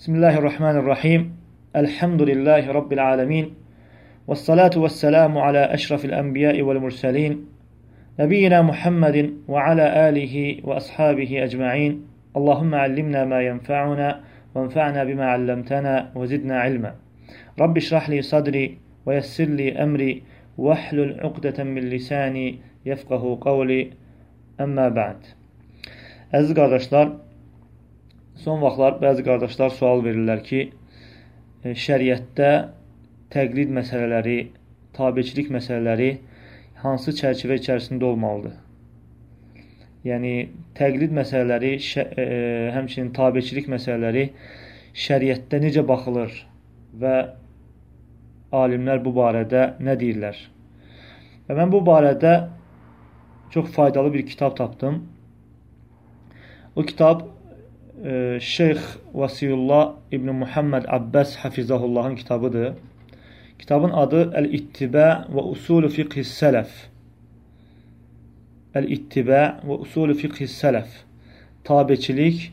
بسم الله الرحمن الرحيم. الحمد لله رب العالمين. والصلاة والسلام على أشرف الأنبياء والمرسلين. نبينا محمد وعلى آله وأصحابه أجمعين. اللهم علمنا ما ينفعنا وانفعنا بما علمتنا وزدنا علما. رب اشرح لي صدري ويسر لي أمري واحلل عقدة من لساني يفقه قولي. أما بعد. Aziz kardeşler, son vaxtlar bəzi qardaşlar sual verirlər ki, e, şəriətdə təqlid məsələləri, tabiçilik məsələləri hansı çərçivə içərisində olmalıdır? Yəni, təqlid məsələləri, şə, e, həmçinin tabiçilik məsələləri şəriətdə necə baxılır və alimlər bu barədə nə deyirlər? Və mən bu barədə çox faydalı bir kitab tapdım. O kitab e, Şeyx Vasiyullah İbn Muhammed Abbas Hafizahullahın kitabıdır. Kitabın adı Əl-İttibə və Usulü Fiqhis Sələf. Əl-İttibə və Usulü Fiqhis Sələf. Tabiçilik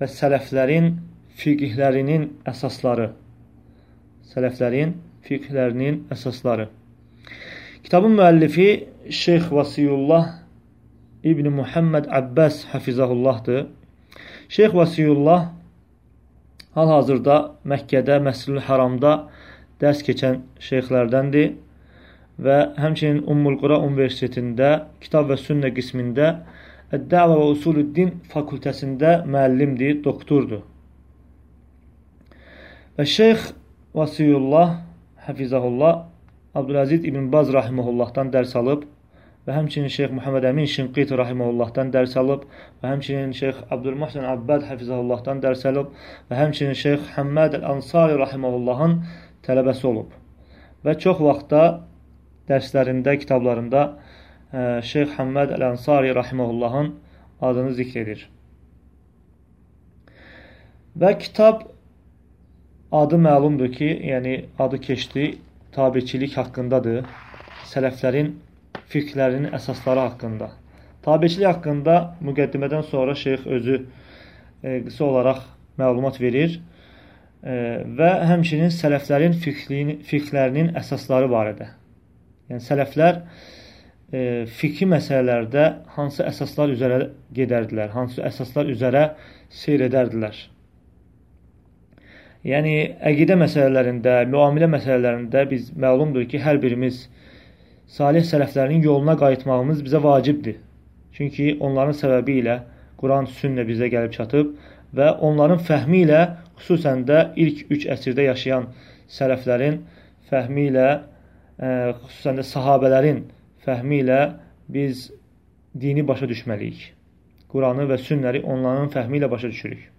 və sələflərin fiqhlərinin əsasları. Sələflərin fiqhlərinin əsasları. Kitabın müəllifi Şeyx Vasiyullah İbn Muhammed Abbas Hafizahullahdır. Şeyx Vasiyullah hal-hazırda Məkkədə, Məscidül Haramda dərs keçən şeyxlərdəndir və həmçinin Ummul Qura Universitetində Kitab və Sünnə qismində Əd-Dəvə və Usulüddin fakültəsində müəllimdir, doktordur. Və Şeyx Vasiyullah Hafizahullah Abdüləziz İbn Baz rahimehullahdan dərs alıb və həmçinin Şeyx Muhammed Əmin Şinqit rahiməhullahdan dərs alıb və həmçinin Şeyx Abdülmuhsin Abbad həfizahullahdan dərs alıb və həmçinin Şeyx Həmməd Əl-Ansari rahiməhullahın tələbəsi olub. Və çox vaxtda dərslərində, kitablarında e, Şeyx Həmməd Əl-Ansari rahiməhullahın adını zikr edir. Və kitab adı məlumdur ki, yəni adı keçdi, tabiçilik haqqındadır. Sələflərin fiqhlərinin əsasları haqqında. Tabiçilik haqqında müqəddimədən sonra şeyx özü e, qısa olaraq məlumat verir e, və həmçinin sələflərin fiqhlərinin əsasları barədə. Yəni sələflər e, fiqhi məsələlərdə hansı əsaslar üzərə gedərdilər, hansı əsaslar üzərə seyr edərdilər. Yəni əqidə məsələlərində, müamilə məsələlərində biz məlumdur ki, hər birimiz salih sələflərinin yoluna qayıtmağımız bizə vacibdir. Çünki onların səbəbi ilə Quran sünnə bizə gəlib çatıb və onların fəhmi ilə xüsusən də ilk üç əsrdə yaşayan sələflərin fəhmi ilə, ə, e, xüsusən də sahabələrin fəhmi ilə biz dini başa düşməliyik. Quranı və sünnəri onların fəhmi ilə başa düşürük.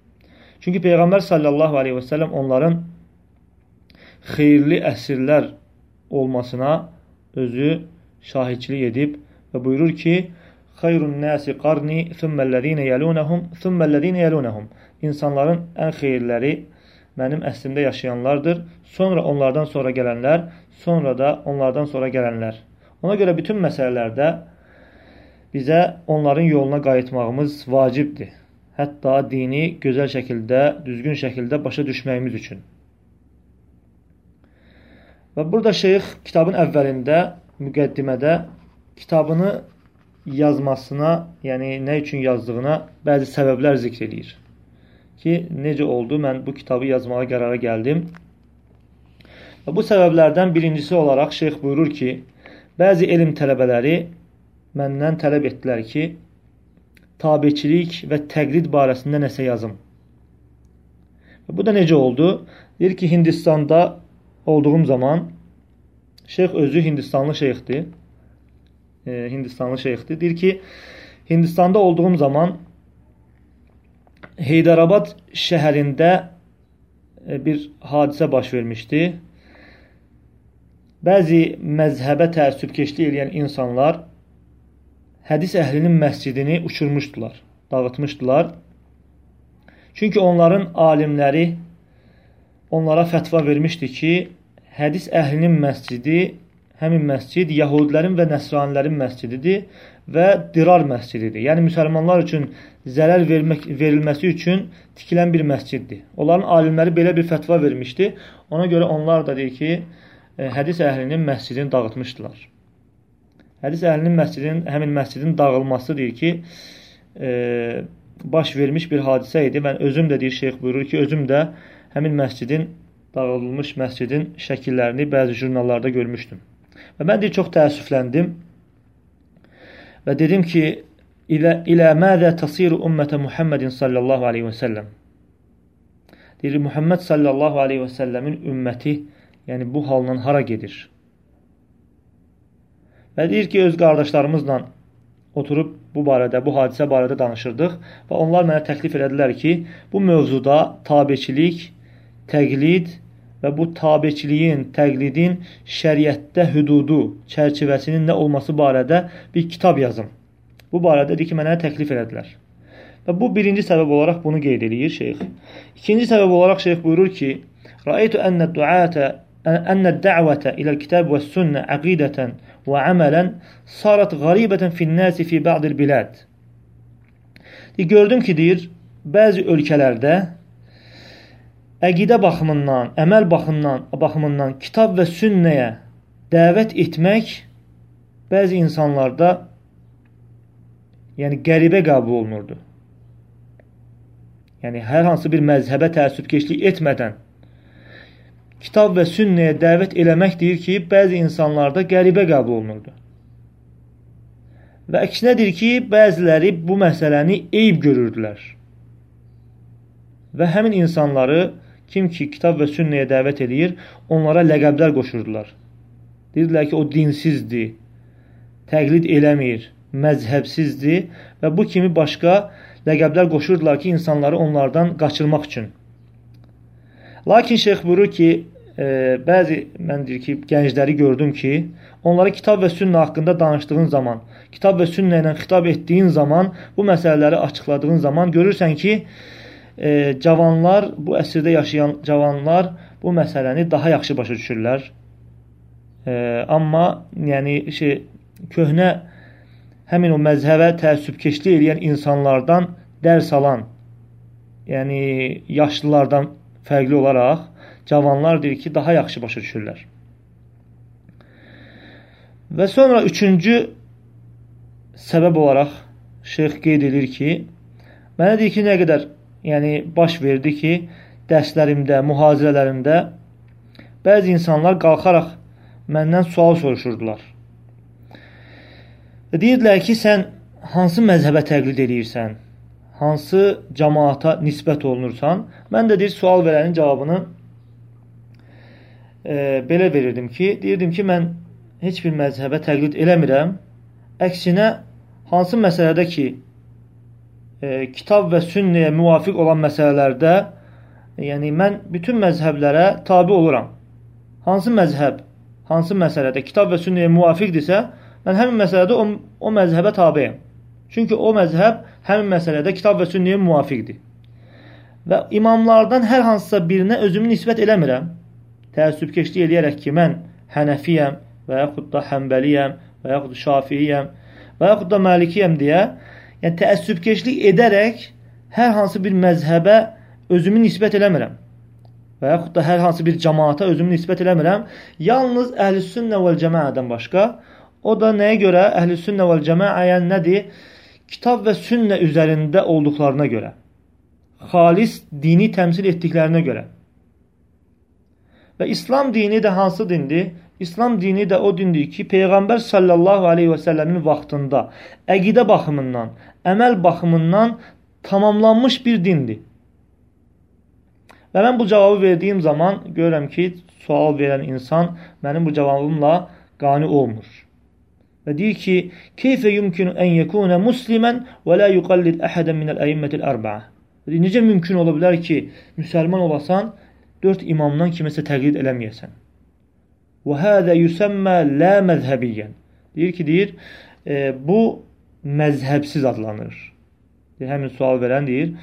Çünki Peyğəmbər sallallahu aleyhi və səlləm onların xeyirli əsrlər olmasına özü şahidçilik edib və buyurur ki, Xayrun nasi qarni thumməl-ləzīne yəlunəhum thumməl-ləzīne yəlunəhum. İnsanların ən xeyirləri mənim əslimdə yaşayanlardır. Sonra onlardan sonra gələnlər, sonra da onlardan sonra gələnlər. Ona görə bütün məsələlərdə bizə onların yoluna qayıtmağımız vacibdir. Hətta dini gözəl şəkildə, düzgün şəkildə başa düşməyimiz üçün. Və burada şeyx kitabın əvvəlində, müqəddimədə kitabını yazmasına, yəni nə üçün yazdığına bəzi səbəblər zikr edir. Ki, necə oldu, mən bu kitabı yazmağa qərara gəldim. Və bu səbəblərdən birincisi olaraq şeyx buyurur ki, bəzi elm tələbələri məndən tələb etdilər ki, tabiçilik və təqlid barəsində nəsə yazım. Və bu da necə oldu? Deyir ki, Hindistanda olduğum zaman şeyx özü Hindistanlı şeyxdir. E, Hindistanlı şeyxdir. Deyir ki, Hindistanda olduğum zaman Heydərabad şəhərində e, bir hadisə baş vermişdi. Bəzi məzhəbə təəssübkeşlik edən insanlar hədis əhlinin məscidini uçurmuşdular, dağıtmışdılar. Çünki onların alimləri onlara fətva vermişdi ki, hədis əhlinin məscidi həmin məscid Yahudilərin və Nəsranilərin məscididir və Dirar məscididir. Yəni müsəlmanlar üçün zərər vermək verilməsi üçün tikilən bir məsciddir. Onların alimləri belə bir fətva vermişdi. Ona görə onlar da deyir ki, e, hədis əhlinin məscidini dağıtmışdılar. Hədis əhlinin məscidin, həmin məscidin dağılması deyir ki, e, baş vermiş bir hadisə idi. Mən özüm də deyir, şeyx buyurur ki, özüm də həmin məscidin dağıdılmış məscidin şəkillərini bəzi jurnallarda görmüşdüm. Və mən deyir, çox təəssüfləndim və dedim ki, ilə, ilə mədə tasiru ümmətə Muhammedin sallallahu aleyhi və səlləm. Deyir, Muhammed sallallahu aleyhi və səlləmin ümməti, yəni bu haldan hara gedir? Və deyir ki, öz qardaşlarımızla oturub bu barədə, bu hadisə barədə danışırdıq və onlar mənə təklif elədilər ki, bu mövzuda tabeçilik, təqlid və bu tabeçiliyin, təqlidin şəriətdə hüdudu, çərçivəsinin nə olması barədə bir kitab yazım. Bu barədə deyir ki, mənə təklif elədilər. Və bu birinci səbəb olaraq bunu qeyd edir şeyx. İkinci səbəb olaraq şeyx buyurur ki, Rəaytu ənə duatə ənə dəvətə iləl-kitab və sünnə əqidətən və əmələn sarat qaribətən fin-nasi fi ba'dil bilad. Gördüm ki, deyir, bəzi ölkələrdə əqidə baxımından, əməl baxımından, baxımından kitab və sünnəyə dəvət etmək bəzi insanlarda yəni qəribə qəbul olunurdu. Yəni hər hansı bir məzhəbə təəssübkeşlik etmədən kitab və sünnəyə dəvət eləmək deyir ki, bəzi insanlarda qəribə qəbul olunurdu. Və əksinə deyir ki, bəziləri bu məsələni eyb görürdülər. Və həmin insanları Kim ki kitab və sünnəyə dəvət eləyir, onlara ləqəblər qoşurdular. Deyirdilər ki, o dinsizdir, təqlid eləmir, məzhəbsizdir və bu kimi başqa ləqəblər qoşurdular ki, insanları onlardan qaçırmaq üçün. Lakin şeyx buyurur ki, e, bəzi mən deyir ki, gəncləri gördüm ki, onlara kitab və sünnə haqqında danışdığın zaman, kitab və sünnə ilə xitab etdiyin zaman, bu məsələləri açıqladığın zaman görürsən ki, e, cavanlar, bu əsrdə yaşayan cavanlar bu məsələni daha yaxşı başa düşürlər. E, amma yəni şey köhnə həmin o məzhəbə təəssübkeşlik edən insanlardan dərs alan, yəni yaşlılardan fərqli olaraq cavanlar deyir ki, daha yaxşı başa düşürlər. Və sonra üçüncü səbəb olaraq şeyx qeyd edir ki, mənə deyir ki, nə qədər yəni baş verdi ki, dərslərimdə, mühazirələrimdə bəzi insanlar qalxaraq məndən sual soruşurdular. Deyirdilər ki, sən hansı məzhəbə təqlid edirsən? Hansı cəmaata nisbət olunursan? Mən də deyir, sual verənin cavabını e, belə verirdim ki, deyirdim ki, mən heç bir məzhəbə təqlid eləmirəm. Əksinə, hansı məsələdə ki, e, kitab və sünnəyə müvafiq olan məsələlərdə yəni mən bütün məzhəblərə tabi oluram. Hansı məzhəb, hansı məsələdə kitab və sünnəyə müvafiqdirsə, mən həmin məsələdə o, o məzhəbə tabiyəm. Çünki o məzhəb həmin məsələdə kitab və sünnəyə müvafiqdir. Və imamlardan hər hansısa birinə özümü nisbət eləmirəm. Təəssübkeşlik eləyərək ki, mən Hənəfiyəm və yaxud da Həmbəliyəm və yaxud da Şafiyəm və yaxud da Məlikiyəm deyə yəni təəssübkeşlik edərək hər hansı bir məzhəbə özümü nisbət eləmirəm. Və yaxud da hər hansı bir cəmaata özümü nisbət eləmirəm. Yalnız əhlüsünnə vəl cəmaədən başqa. O da nəyə görə? Əhlüsünnə vəl cəmaə yəni nədir? Kitab və sünnə üzərində olduqlarına görə. Xalis dini təmsil etdiklərinə görə. Və İslam dini də hansı dindir? İslam dini də o dindir ki, Peyğəmbər sallallahu aleyhi və səlləmin vaxtında əqidə baxımından, əməl baxımından tamamlanmış bir dindir. Və mən bu cavabı verdiyim zaman görürəm ki, sual verən insan mənim bu cavabımla qani olmur. Və deyir ki, keyfə yumkinu ən yekunə muslimən və la yuqallid əhədən minəl əyimmətil ərbəə. Necə mümkün ola bilər ki, müsəlman olasan, dörd imamdan kiməsə təqlid eləməyəsən. Və hədə yüsəmmə lə məzhəbiyyən. Deyir ki, deyir, e, bu məzhəbsiz adlanır. Deyir, həmin sual verən deyir,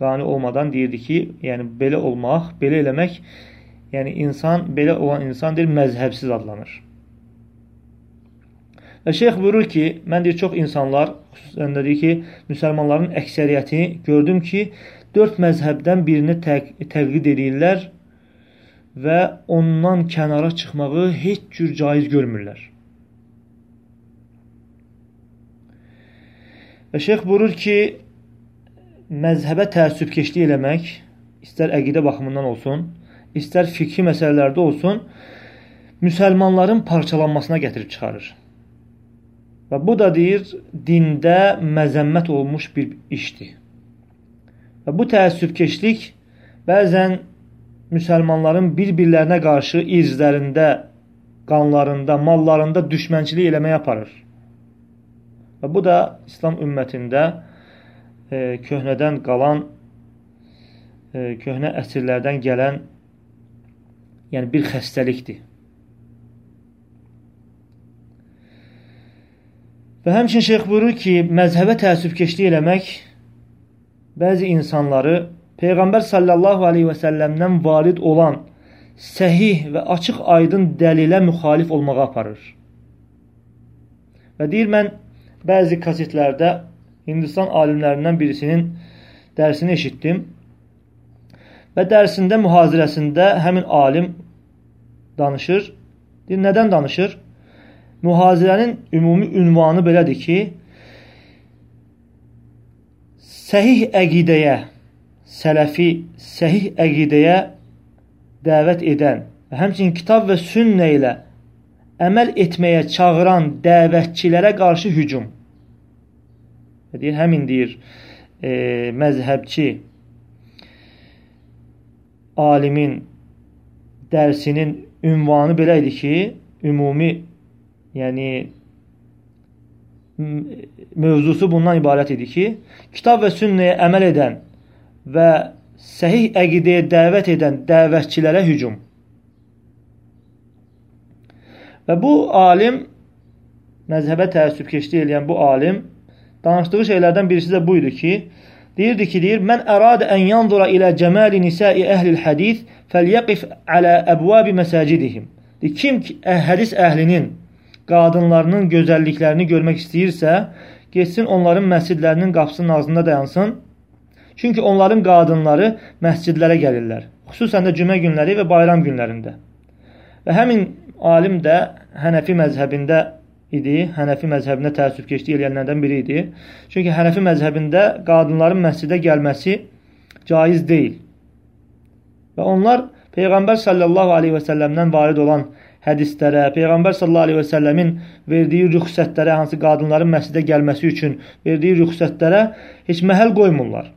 qani olmadan deyirdi ki, yəni belə olmaq, belə eləmək, yəni insan, belə olan insan deyir, məzhəbsiz adlanır. Və şeyx buyurur ki, mən deyir, çox insanlar, xüsusən də deyir ki, müsəlmanların əksəriyyəti gördüm ki, dörd məzhəbdən birini təq təqlid edirlər və ondan kənara çıxmağı heç cür caiz görmürlər. Və şeyx buyurur ki, məzhəbə təəssübkeşlik eləmək, istər əqidə baxımından olsun, istər fikri məsələlərdə olsun, müsəlmanların parçalanmasına gətirib çıxarır. Və bu da deyir, dində məzəmmət olmuş bir işdir. Və bu təəssübkeşlik bəzən müsəlmanların bir-birlərinə qarşı irzlərində, qanlarında, mallarında düşmənçilik eləməyə aparır. Və bu da İslam ümmətində e, köhnədən qalan, e, köhnə əsrlərdən gələn yəni bir xəstəlikdir. Və həmçin şeyx buyurur ki, məzhəbə təəssübkeşlik eləmək bəzi insanları Peyğəmbər sallallahu aleyhi və səlləmdən varid olan səhih və açıq aydın dəlilə müxalif olmağa aparır. Və deyir, mən bəzi kasetlərdə Hindistan alimlərindən birisinin dərsini eşitdim və dərsində, mühazirəsində həmin alim danışır. Deyir, nədən danışır? mühazirənin ümumi ünvanı belədir ki, səhih əqidəyə, sələfi səhih əqidəyə dəvət edən və həmçinin kitab və sünnə ilə əməl etməyə çağıran dəvətçilərə qarşı hücum. Deyir, həmin deyir, e, məzhəbçi alimin dərsinin ünvanı belə idi ki, ümumi yəni mövzusu bundan ibarət idi ki, kitab və sünnəyə əməl edən və səhih əqidəyə dəvət edən dəvətçilərə hücum. Və bu alim, məzhəbə təəssübkeşlik eləyən bu alim, danışdığı şeylərdən birisi də bu idi ki, deyirdi ki, deyir, mən əradə ən yanzura ilə cəməli nisai əhlil hədith fəlyəqif alə əbvabi məsacidihim. Kim ki, hədis əhlinin qadınlarının gözəlliklərini görmək istəyirsə, getsin onların məscidlərinin qapısının ağzında dayansın. Çünki onların qadınları məscidlərə gəlirlər. Xüsusən də cümə günləri və bayram günlərində. Və həmin alim də Hənəfi məzhəbində idi. Hənəfi məzhəbində təəssüb keçdiyi eləyənlərdən biri idi. Çünki Hənəfi məzhəbində qadınların məscidə gəlməsi caiz deyil. Və onlar Peyğəmbər sallallahu aleyhi və səlləmdən varid olan hədislərə, Peyğəmbər sallallahu əleyhi və səlləmin verdiyi rüxsətlərə, hansı qadınların məscidə gəlməsi üçün verdiyi rüxsətlərə heç məhəl qoymurlar.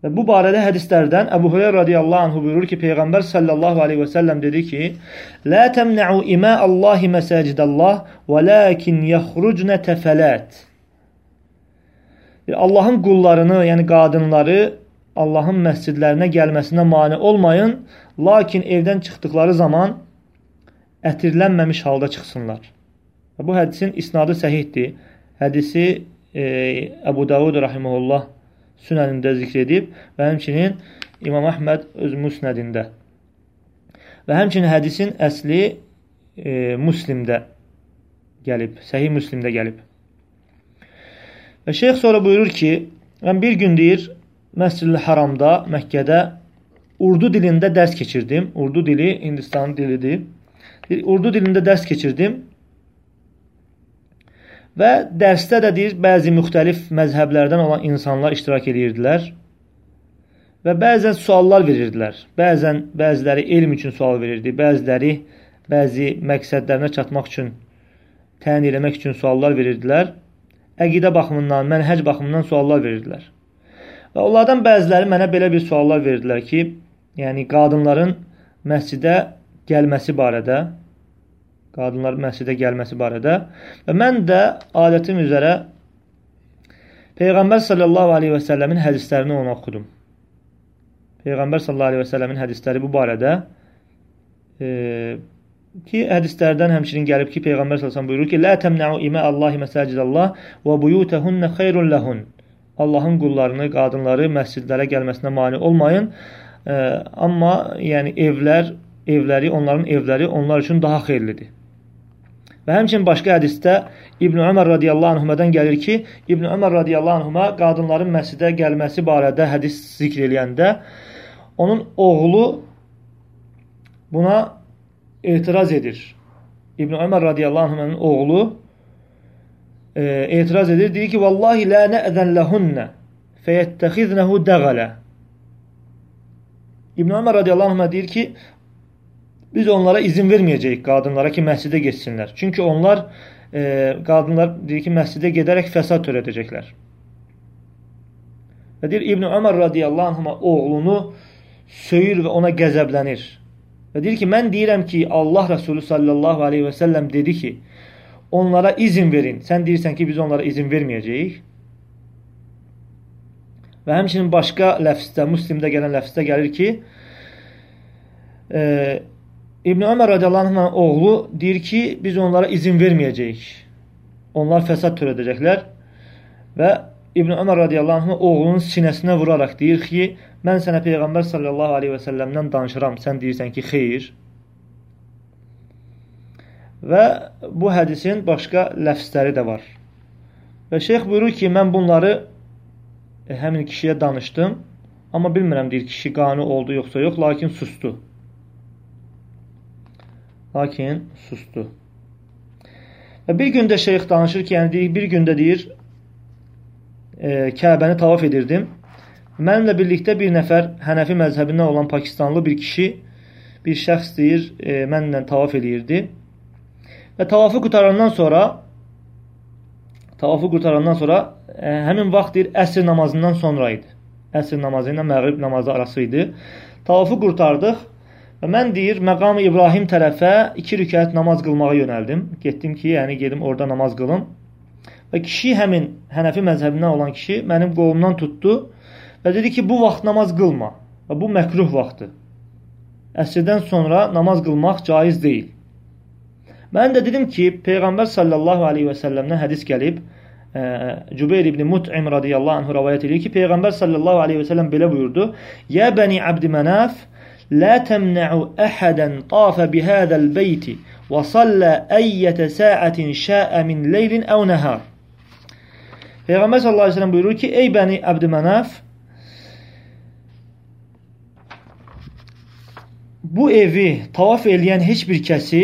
Və bu barədə hədislərdən Əbu Hüreyra radiyallahu anhu buyurur ki, Peyğəmbər sallallahu aleyhi və səlləm dedi ki, Lə təmnə'u imə Allahi məsəcidəllah və ləkin yəxrucnə təfələt. Allahın qullarını, yəni qadınları Allahın məscidlərinə gəlməsinə mane olmayın, lakin evdən çıxdıqları zaman ətirlənməmiş halda çıxsınlar. Bu hədisin isnadı səhihdir. Hədisi e, Əbu Davud rahimehullah Sünənində zikr edib və həmçinin İmam Əhməd öz Musnədində. Və həmçinin hədisin əsli e, Müslimdə gəlib, Səhih Müslimdə gəlib. Və şeyx sonra buyurur ki, mən bir gün deyir, Məscid-i Haramda, Məkkədə urdu dilində dərs keçirdim. Urdu dili Hindistan dilidir urdu dilində dərs keçirdim. Və dərsdə də deyir, bəzi müxtəlif məzhəblərdən olan insanlar iştirak edirdilər. Və bəzən suallar verirdilər. Bəzən bəziləri elm üçün sual verirdi, bəziləri bəzi məqsədlərinə çatmaq üçün, təyin eləmək üçün suallar verirdilər. Əqidə baxımından, mənhəc baxımından suallar verirdilər. Və onlardan bəziləri mənə belə bir suallar verdilər ki, yəni qadınların məscidə gəlməsi barədə qadınlar məscidə gəlməsi barədə və mən də adətim üzrə Peyğəmbər sallallahu aleyhi və səlləmin hədislərini ona oxudum. Peyğəmbər sallallahu aleyhi və səlləmin hədisləri bu barədə e, ki, hədislərdən həmçinin gəlib ki, Peyğəmbər sallallahu buyurur ki, Lə təmnəu imə Allahi məsacidəllah və buyutəhunnə xeyrun ləhun. Allahın qullarını, qadınları məscidlərə gəlməsinə mani olmayın. E, amma yəni evlər, evləri, onların evləri onlar üçün daha xeyirlidir. Və həmçinin başqa hədisdə İbn Ömər radiyallahu anhumadan gəlir ki, İbn Ömər radiyallahu anhuma qadınların məscidə gəlməsi barədə hədis zikr eləyəndə onun oğlu buna etiraz edir. İbn Ömər radiyallahu anhumanın oğlu e, etiraz edir. Deyir ki, Vallahi la nə'zən ləhünnə feyəttəxidnəhu dəğələ. İbn Ömər radiyallahu anhuma deyir ki, biz onlara izin verməyəcəyik qadınlara ki, məscidə geçsinlər. Çünki onlar e, qadınlar deyir ki, məscidə gedərək fəsad törədəcəklər. Və deyir İbn Ömər radiyallahu anhuma oğlunu söyür və ona qəzəblənir. Və deyir ki, mən deyirəm ki, Allah Resulü sallallahu aleyhi və səlləm dedi ki, onlara izin verin. Sən deyirsən ki, biz onlara izin verməyəcəyik. Və həmçinin başqa ləfsdə, Müslimdə gələn ləfsdə gəlir ki, e, İbn Ömər radiyallahu oğlu deyir ki, biz onlara izin verməyəcəyik. Onlar fəsad törədəcəklər. Və İbn Ömər radiyallahu oğlunun sinəsinə vuraraq deyir ki, mən sənə Peyğəmbər sallallahu aleyhi və səlləmdən danışıram. Sən deyirsən ki, xeyr. Və bu hədisin başqa ləfsləri də var. Və şeyx buyurur ki, mən bunları e, həmin kişiyə danışdım. Amma bilmirəm, deyir, kişi qani oldu yoxsa yox, lakin sustu. Lakin sustu. Və bir gündə şeyx danışır ki, yəni deyir, bir gündə deyir, e, Kəbəni tavaf edirdim. Mənimlə birlikdə bir nəfər Hənəfi məzhəbindən olan Pakistanlı bir kişi, bir şəxs deyir, e, mənlə tavaf edirdi. Və tavafı qutarandan sonra tavafı qutarandan sonra e, həmin vaxt deyir, əsr namazından sonra idi. Əsr namazı ilə məğrib namazı arası idi. Tavafı qurtardıq Və mən deyir, məqam İbrahim tərəfə iki rükət namaz qılmağa yönəldim. Getdim ki, yəni gedim orada namaz qılım. Və kişi həmin Hənəfi məzhəbindən olan kişi mənim qolumdan tutdu və dedi ki, bu vaxt namaz qılma. Və bu məkruh vaxtdır. Əsrdən sonra namaz qılmaq caiz deyil. Mən də dedim ki, Peyğəmbər sallallahu aleyhi və səlləmdən hədis gəlib, ə, Cübeyr ibn Mut'im radiyallahu anhu rəvayət edir ki, Peyğəmbər sallallahu aleyhi və səlləm belə buyurdu, Yə bəni Abdimənəf, لا تمنع أحدا طاف بهذا البيت وصلى أية ساعة شاء من leyl أو nahar. Peyğəmbər sallallahu əleyhi və səlləm buyurur ki, ey bəni Əbdümanaf, bu evi tavaf eləyən heç bir kəsi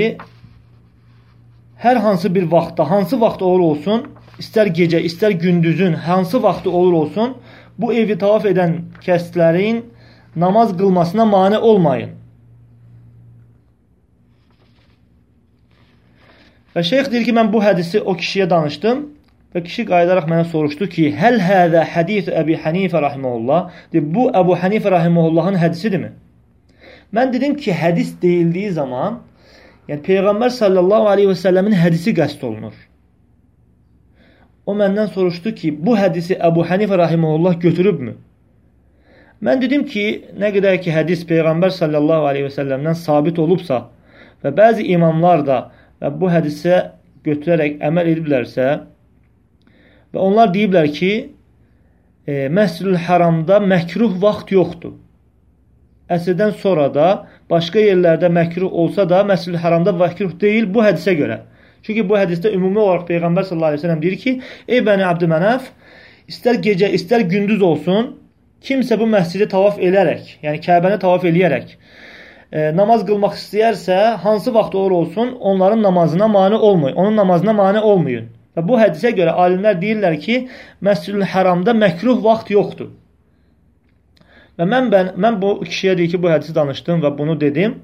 hər hansı bir vaxtda, hansı vaxt olur olsun, istər gecə, istər gündüzün hansı vaxtı olur olsun, bu evi tavaf edən kəslərin namaz qılmasına mane olmayın. Və şeyx deyir ki, mən bu hədisi o kişiyə danışdım və kişi qayıdaraq mənə soruşdu ki, həl həzə hədis Əbi Hənifə rahimehullah? Deyir, bu Əbu Hənifə rahimehullahın hədisidirmi? Mən dedim ki, hədis deyildiyi zaman, yəni Peyğəmbər sallallahu aleyhi və səlləmin hədisi qəsd olunur. O məndən soruşdu ki, bu hədisi Əbu Hənifə rahimehullah götürübmü? Mən dedim ki, nə qədər ki, hədis Peyğəmbər sallallahu aleyhi və səlləmdən sabit olubsa və bəzi imamlar da və bu hədisə götürərək əməl ediblərsə və onlar deyiblər ki, e, Məscidül Haramda məkruh vaxt yoxdur. Əsrdən sonra da başqa yerlərdə məkruh olsa da Məscidül Haramda məkruh deyil bu hədisə görə. Çünki bu hədisdə ümumi olaraq Peyğəmbər sallallahu aleyhi və səlləm deyir ki, ey bəni Abdümənəf, istər gecə, istər gündüz olsun, Kimsə bu məscidi tavaf edərək, yəni Kəbəni tavaf eləyərək e, namaz qılmaq istəyərsə, hansı vaxt olur olsun, onların namazına mane olmayın. Onun namazına mane olmayın. Və bu hədisə görə alimlər deyirlər ki, Məscidül Həramda məkruh vaxt yoxdur. Və mən, mən, mən bu kişiyə deyir ki, bu hədisi danışdım və bunu dedim.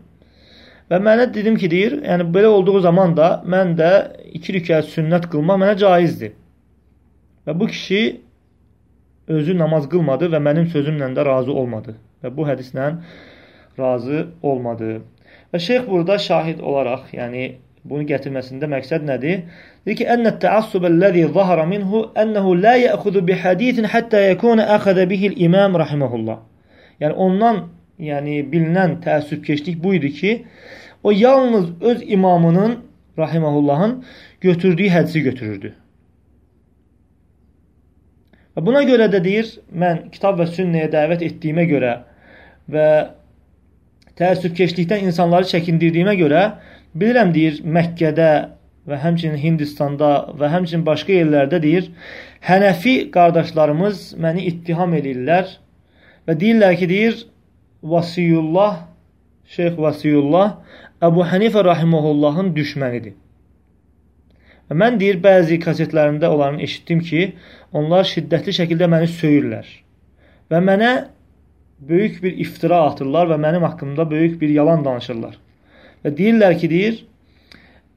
Və mənə dedim ki, deyir, yəni belə olduğu zaman da mən də iki rükət sünnət qılmaq mənə caizdir. Və bu kişi özü namaz qılmadı və mənim sözümlə də razı olmadı. Və bu hədislə razı olmadı. Və şeyx burada şahid olaraq, yəni bunu gətirməsində məqsəd nədir? Deyir ki, "Ennə təəssub əlləzi zahara minhu ennehu la ya'khudhu bi hadisin hatta yakuna akhadha bihi al-imam rahimehullah." Yəni ondan, yəni bilinən təəssübkeşlik bu idi ki, o yalnız öz imamının rahimehullahın götürdüyü hədisi götürürdü. Və buna görə də deyir, mən kitab və sünnəyə dəvət etdiyimə görə və təəssübkeşlikdən insanları çəkindirdiyimə görə bilirəm deyir, Məkkədə və həmçinin Hindistanda və həmçinin başqa yerlərdə deyir, Hənəfi qardaşlarımız məni ittiham edirlər və deyirlər ki, deyir, Vasiyullah, Şeyx Vasiyullah Əbu Hənifə rahimehullahın düşmənidir. Mən deyir, bəzi kasetlərində onların eşitdim ki, onlar şiddətli şəkildə məni söyürlər və mənə böyük bir iftira atırlar və mənim haqqımda böyük bir yalan danışırlar. Və deyirlər ki, deyir,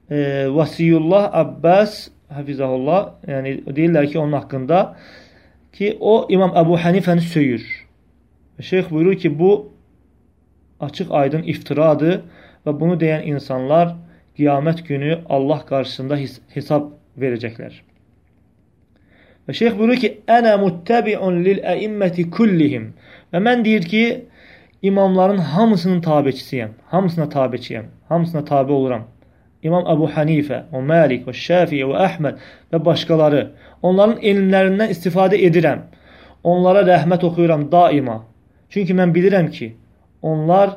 e, Vasiyullah Abbas Hafizahullah, yəni deyirlər ki, onun haqqında ki, o İmam Əbu Hənifəni söyür. Şeyx buyurur ki, bu açıq aydın iftiradır və bunu deyən insanlar qiyamət günü Allah qarşısında hesab verəcəklər. Və şeyx buyurur ki, Ənə muttəbi'un lil əimməti kullihim. Və mən deyir ki, imamların hamısının tabiçisiyəm. Hamısına tabiçiyəm. Hamısına tabi oluram. İmam Əbu Hanifə, o Məlik, o Şəfiyə, o Əhməd və başqaları. Onların elmlərindən istifadə edirəm. Onlara rəhmət oxuyuram daima. Çünki mən bilirəm ki, onlar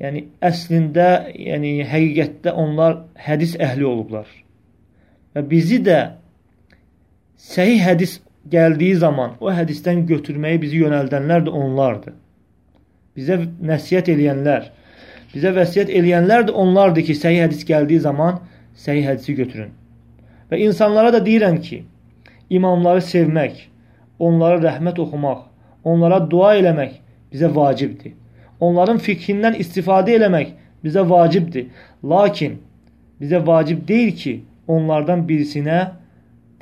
yəni əslində, yəni həqiqətdə onlar hədis əhli olublar. Və bizi də səhih hədis gəldiyi zaman o hədisdən götürməyi bizi yönəldənlər də onlardır. Bizə nəsiyyət eləyənlər, bizə vəsiyyət eləyənlər də onlardır ki, səhih hədis gəldiyi zaman səhih hədisi götürün. Və insanlara da deyirəm ki, imamları sevmək, onlara rəhmət oxumaq, onlara dua eləmək bizə vacibdir. Onların fikrindən istifadə eləmək bizə vacibdir. Lakin bizə vacib deyil ki, onlardan birisinə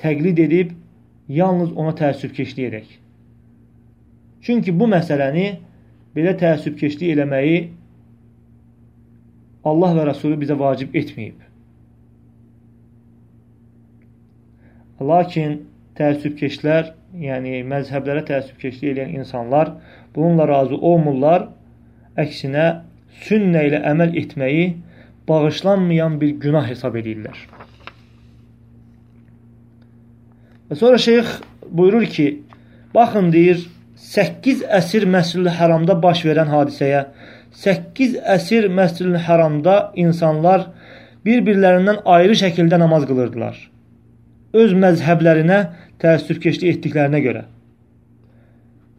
təqlid edib yalnız ona təəssübkeşlik edək. Çünki bu məsələni belə təəssübkeşlik eləməyi Allah və Rasulü bizə vacib etməyib. Lakin təəssübkeşlər, yəni məzhəblərə təəssübkeşlik edən insanlar bununla razı olmurlar. Əksinə sünnə ilə əməl etməyi bağışlanmayan bir günah hesab edirlər. Və sonra şeyx buyurur ki, baxın deyir, 8 əsr Məscid-i Həramda baş verən hadisəyə, 8 əsr Məscid-i Həramda insanlar bir-birlərindən ayrı şəkildə namaz qılırdılar. Öz məzhəblərinə təəssübkeşlik etdiklərinə görə.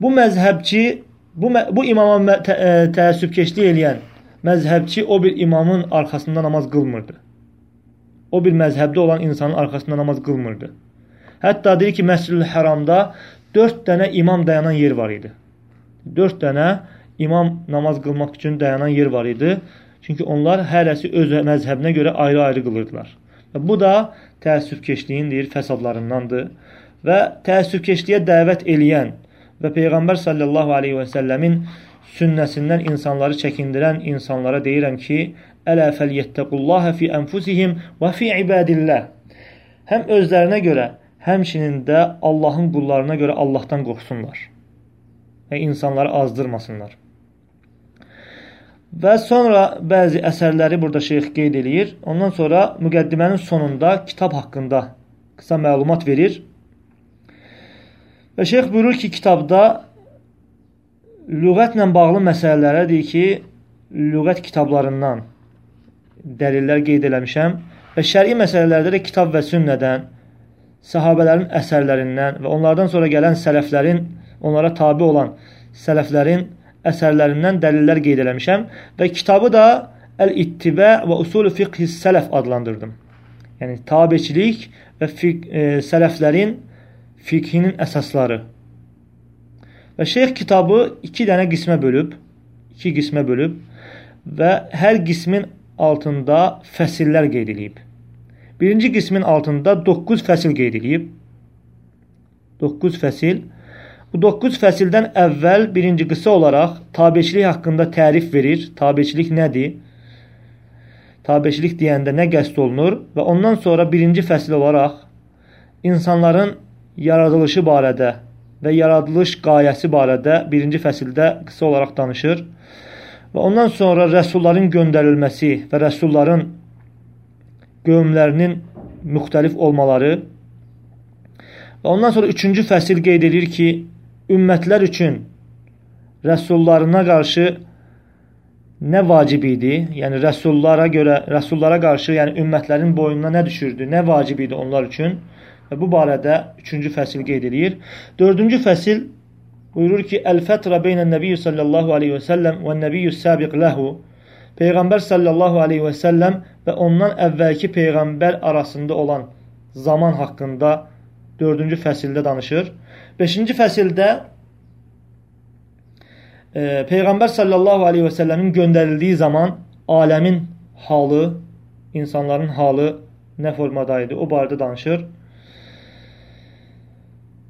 Bu məzhəbçi, bu, bu imama tə, ə, e, təəssübkeşlik eləyən məzhəbçi o bir imamın arxasında namaz qılmırdı. O bir məzhəbdə olan insanın arxasında namaz qılmırdı. Hətta deyir ki, Məscid-ül Həramda 4 dənə imam dayanan yer var idi. 4 dənə imam namaz qılmaq üçün dayanan yer var idi. Çünki onlar hərəsi öz məzhəbinə görə ayrı-ayrı qılırdılar. Və bu da təəssübkeşliyin deyir fəsadlarındandır və təəssübkeşliyə dəvət eləyən və Peyğəmbər sallallahu aleyhi və səlləmin sünnəsindən insanları çəkindirən insanlara deyirəm ki, Ələ fəliyyəttəqullaha fi ənfusihim və fi ibadillah. Həm özlərinə görə, həmçinin də Allahın qullarına görə Allahdan qorxsunlar və insanları azdırmasınlar. Və sonra bəzi əsərləri burada şeyx qeyd eləyir. Ondan sonra müqəddimənin sonunda kitab haqqında qısa məlumat verir. Və şeyx buyurur ki, kitabda lüğətlə bağlı məsələlərə deyir ki, lüğət kitablarından dəlillər qeyd eləmişəm və şəri məsələlərdə də kitab və sünnədən səhabələrin əsərlərindən və onlardan sonra gələn sələflərin, onlara tabi olan sələflərin əsərlərindən dəlillər qeyd eləmişəm və kitabı da Əl-İttibə və Usulü Fiqh Sələf adlandırdım. Yəni tabiçilik və fiq, e, sələflərin fiqhinin əsasları. Və şeyx kitabı iki dənə qismə bölüb, iki qismə bölüb və hər qismin altında fəsillər qeyd edilib. Birinci qismin altında 9 fəsil qeyd edilib. 9 fəsil. Bu 9 fəsildən əvvəl birinci qısa olaraq tabeçilik haqqında tərif verir. Tabeçilik nədir? Tabeçilik deyəndə nə qəsd olunur və ondan sonra birinci fəsil olaraq insanların yaradılışı barədə və yaradılış qayəsi barədə birinci fəsildə qısa olaraq danışır. Və ondan sonra rəsulların göndərilməsi və rəsulların qövmlərinin müxtəlif olmaları və ondan sonra üçüncü fəsil qeyd edir ki, ümmətlər üçün rəsullarına qarşı nə vacib idi? Yəni rəsullara görə, rəsullara qarşı, yəni ümmətlərin boynuna nə düşürdü? Nə vacib idi onlar üçün? Və bu barədə 3-cü fəsil qeyd edir. 4-cü fəsil buyurur ki: "Əl-fətra beynən nəbiyyi sallallahu alayhi və səlləm və nəbiyyu sabiq lehu." Peyğəmbər sallallahu alayhi və səlləm və ondan əvvəlki peyğəmbər arasında olan zaman haqqında 4-cü fəsildə danışır. 5-ci fəsildə e, Peyğəmbər sallallahu aleyhi və səlləmin göndərildiyi zaman aləmin halı, insanların halı nə formada idi, o barədə danışır.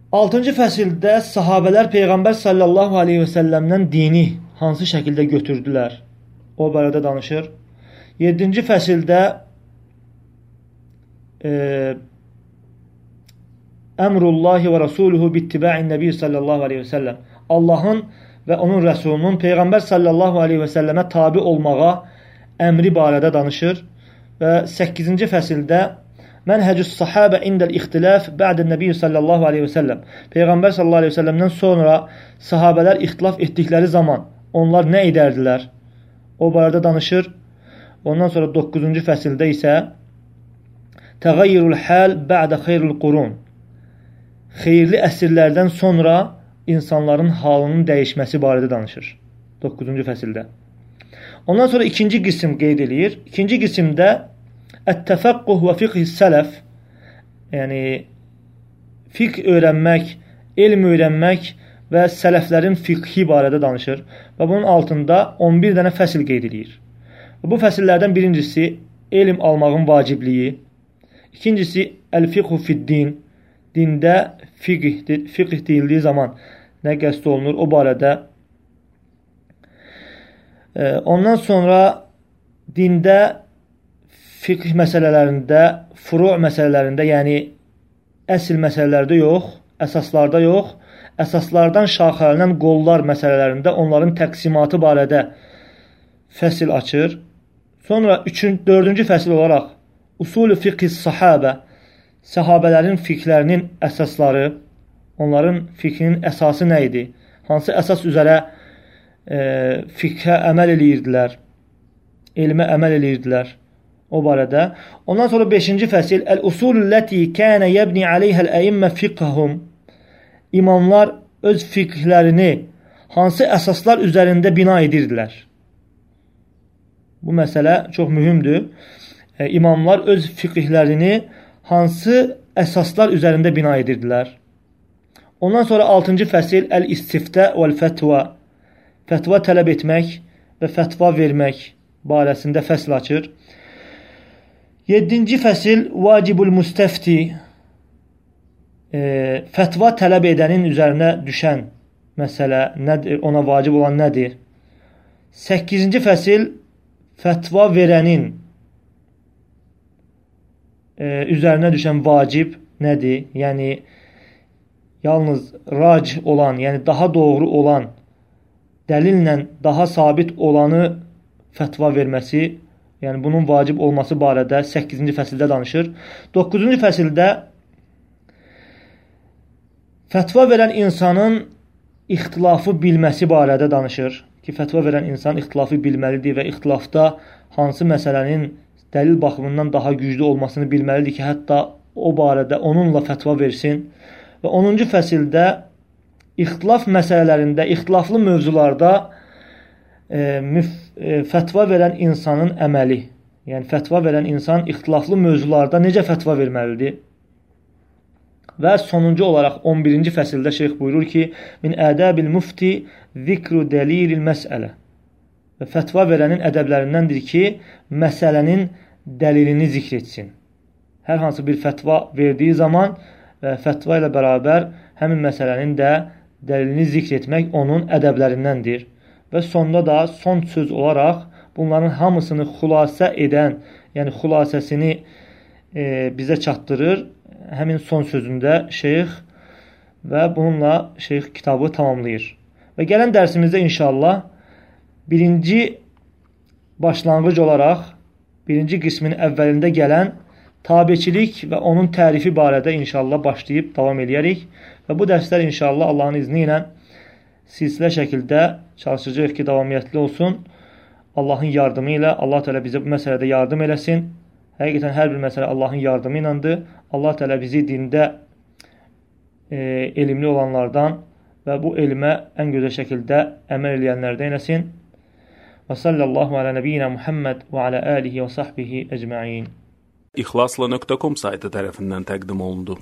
6-cı fəsildə sahabələr Peyğəmbər sallallahu aleyhi və səlləmdən dini hansı şəkildə götürdülər, o barədə danışır. 7-ci fəsildə e, Əmrullahi və Rasuluhu bittibə'in nəbi sallallahu aleyhi və səlləm. Allahın və onun rəsulunun Peyğəmbər sallallahu aleyhi və səlləmə tabi olmağa əmri barədə danışır. Və 8-ci fəsildə Mənhəcüs sahabə indəl ixtilaf bə'dən nəbi sallallahu aleyhi və səlləm Peyğəmbər sallallahu aleyhi və səlləmdən sonra sahabələr ixtilaf etdikləri zaman onlar nə edərdilər? O barədə danışır. Ondan sonra 9-cu fəsildə isə Təğayyirul hal bə'də xeyrul qurun xeyirli əsrlərdən sonra insanların halının dəyişməsi barədə danışır. 9-cu fəsildə. Ondan sonra ikinci qism qeyd eləyir. İkinci qismdə Ət-təfəqquh və fiqh sələf yəni fiqh öyrənmək, elm öyrənmək və sələflərin fiqhi barədə danışır və bunun altında 11 dənə fəsil qeyd edir. Və bu fəsillərdən birincisi elm almağın vacibliyi, ikincisi əl-fiqhu fid-din, dində fiqh, fiqh deyildiyi zaman nə qəsd olunur o barədə. Ondan sonra dində fiqh məsələlərində, furu' məsələlərində, yəni əsl məsələlərdə yox, əsaslarda yox, əsaslardan şaxələnən qollar məsələlərində onların təqsimatı barədə fəsil açır. Sonra 3-cü, 4-cü fəsil olaraq usulü fiqh sahabə Səhabələrin fiqhlərinin əsasları, onların fiqhinin əsası nə idi? Hansı əsas üzərə e, fiqhə əməl eləyirdilər? Elmə əməl eləyirdilər? O barədə. Ondan sonra 5-ci fəsil Əl-usululləti kənə yəbni aleyhəl əimmə fiqhəhum İmamlar öz fiqhlərini hansı əsaslar üzərində bina edirdilər? Bu məsələ çox mühümdür. E, imamlar öz fiqhlərini hansı əsaslar üzərində bina edirdilər? Ondan sonra 6-cı fəsil Əl-İstiftə vəl-Fətva Fətva tələb etmək və fətva vermək barəsində fəsl açır. 7-ci fəsil Vacibul Müstəfti e, Fətva tələb edənin üzərinə düşən məsələ nədir, ona vacib olan nədir? 8-ci fəsil Fətva verənin e, üzərinə düşən vacib nədir? Yəni yalnız rac olan, yəni daha doğru olan, dəlillə daha sabit olanı fətva verməsi, yəni bunun vacib olması barədə 8-ci fəsildə danışır. 9-cu fəsildə fətva verən insanın ixtilafı bilməsi barədə danışır ki, fətva verən insan ixtilafı bilməlidir və ixtilafda hansı məsələnin dəlil baxımından daha güclü olmasını bilməlidir ki, hətta o barədə onunla fətva versin. Və 10-cu fəsildə ixtilaf məsələlərində, ixtilaflı mövzularda fətva verən insanın əməli, yəni fətva verən insan ixtilaflı mövzularda necə fətva verməlidir? Və sonuncu olaraq 11-ci fəsildə şeyx buyurur ki, min ədəbil mufti zikru dəlilil məsələ. Və fətva verənin ədəblərindəndir ki, məsələnin dəlilini zikr etsin. Hər hansı bir fətva verdiyi zaman və fətva ilə bərabər həmin məsələnin də dəlilini zikr etmək onun ədəblərindəndir. Və sonda da son söz olaraq bunların hamısını xülasə edən, yəni xülasəsini e, bizə çatdırır həmin son sözündə şeyx və bununla şeyx kitabı tamamlayır. Və gələn dərsimizdə inşallah birinci başlanğıc olaraq birinci qismin əvvəlində gələn tabiçilik və onun tərifi barədə inşallah başlayıb davam eləyərik. Və bu dərslər inşallah Allahın izni ilə silsilə şəkildə çalışacağıq ki, davamiyyətli olsun. Allahın yardımı ilə Allah Teala bizə bu məsələdə yardım eləsin. Həqiqətən hər bir məsələ Allahın yardımı ilədir. Allah Teala bizi dində e, elmli olanlardan və bu elmə ən gözəl şəkildə əməl edənlərdən eləsin. Və sallallahu alə nəbiyyina Muhammed və alə alihi və sahbihi əcməin. İxlasla.com saytı tərəfindən təqdim olundu.